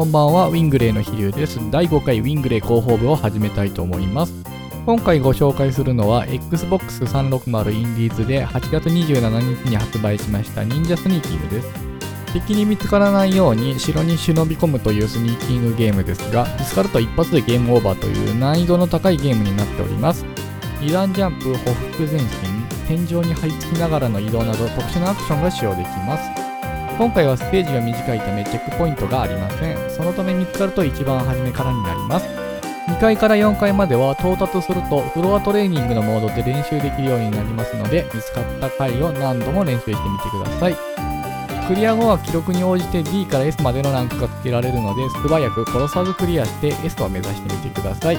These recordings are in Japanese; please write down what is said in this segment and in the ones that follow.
こんばんは、ウィングレイの飛龍です。第5回ウィングレイ広報部を始めたいと思います。今回ご紹介するのは、Xbox 360インディーズで8月27日に発売しました忍者スニーキングです。敵に見つからないように城に忍び込むというスニーキングゲームですが、見つかると一発でゲームオーバーという難易度の高いゲームになっております。二段ジャンプ、歩幅前進、天井に張り付きながらの移動など特殊なアクションが使用できます。今回はステージが短いためチェックポイントがありません。そのため見つかると一番初めからになります？2階から4階までは到達するとフロアトレーニングのモードで練習できるようになりますので見つかった回を何度も練習してみてください。クリア後は記録に応じて D から S までのランクが付けられるので素早く殺さずクリアして S を目指してみてください。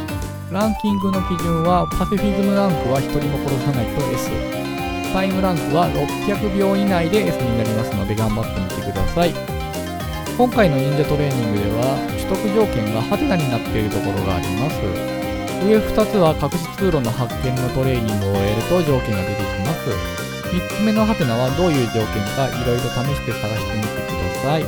ランキングの基準はパシフィズムランクは1人も殺さないと S タイムランクは600秒以内で S になりますので頑張ってみてください。今回の忍者トレーニングでは取得条件がハテナになっているところがあります。上2つは隠し通路の発見のトレーニングを終えると条件が出てきます。3つ目のハテナはどういう条件かいろいろ試して探してみてください。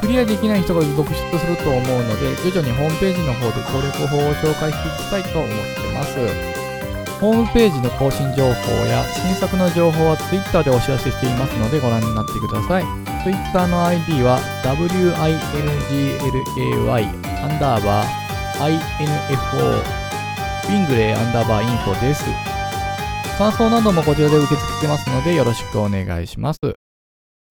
クリアできない人が続出すると思うので徐々にホームページの方で攻略法を紹介していきたいと思ってます。ホームページの更新情報や新作の情報は Twitter でお知らせしていますのでご覧になってください。Twitter の ID は winglay アンダーバー info ウィングレイアンダーバーインフォです。感想などもこちらで受け付けてますのでよろしくお願いします。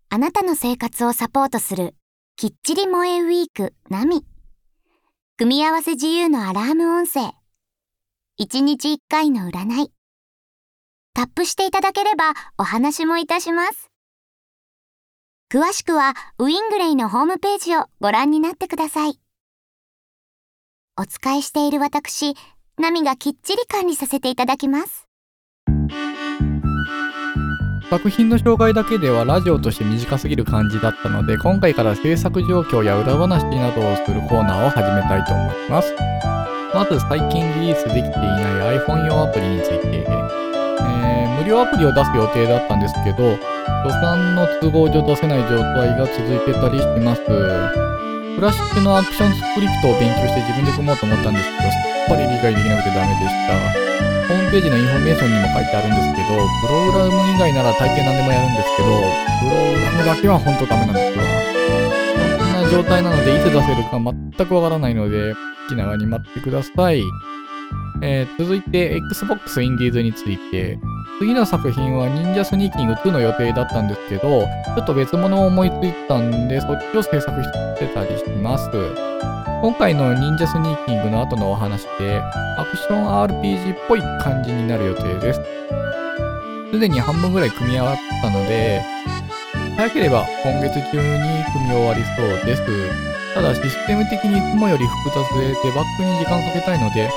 あなたの生活をサポートするきっちり萌えウィークナミ。組み合わせ自由のアラーム音声。1日1回の占い。タップしていただければお話もいたします。詳しくはウィングレイのホームページをご覧になってください。お使いしている私、ナミがきっちり管理させていただきます。作品の紹介だけではラジオとして短すぎる感じだったので今回から制作状況や裏話などをするコーナーを始めたいと思います。まず最近リリースできていない iPhone 用アプリについて、えー、無料アプリを出す予定だったんですけど、予算の都合上出せない状態が続いてたりしてます。フラシッシュの ActionScript を勉強して自分で組もうと思ったんですけど、さっぱり理解できなくてダメでした。ホームページのインフォメーションにも書いてあるんですけど、プログラム以外なら大抵何でもやるんですけど、プログラムだけは本当ダメなんですよ。こんな状態なので、いつ出せるか全くわからないので、きながらに待ってください。えー、続いて、Xbox インディーズについて、次の作品は忍者スニーキング2の予定だったんですけど、ちょっと別物を思いついたんで、そっちを制作してたりします。今回の忍者スニーキングの後のお話で、アクション RPG っぽい感じになる予定です。すでに半分ぐらい組み合わったので、早ければ今月中に組み終わりそうです。ただシステム的にいつもより複雑でデバッグに時間かけたいので、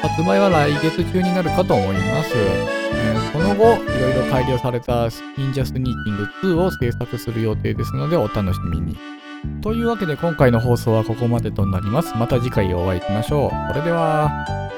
発売は来月中になるかと思います。えー、その後、いろいろ改良された忍者スニーキング2を制作する予定ですのでお楽しみに。というわけで今回の放送はここまでとなります。また次回お会いしましょう。それでは。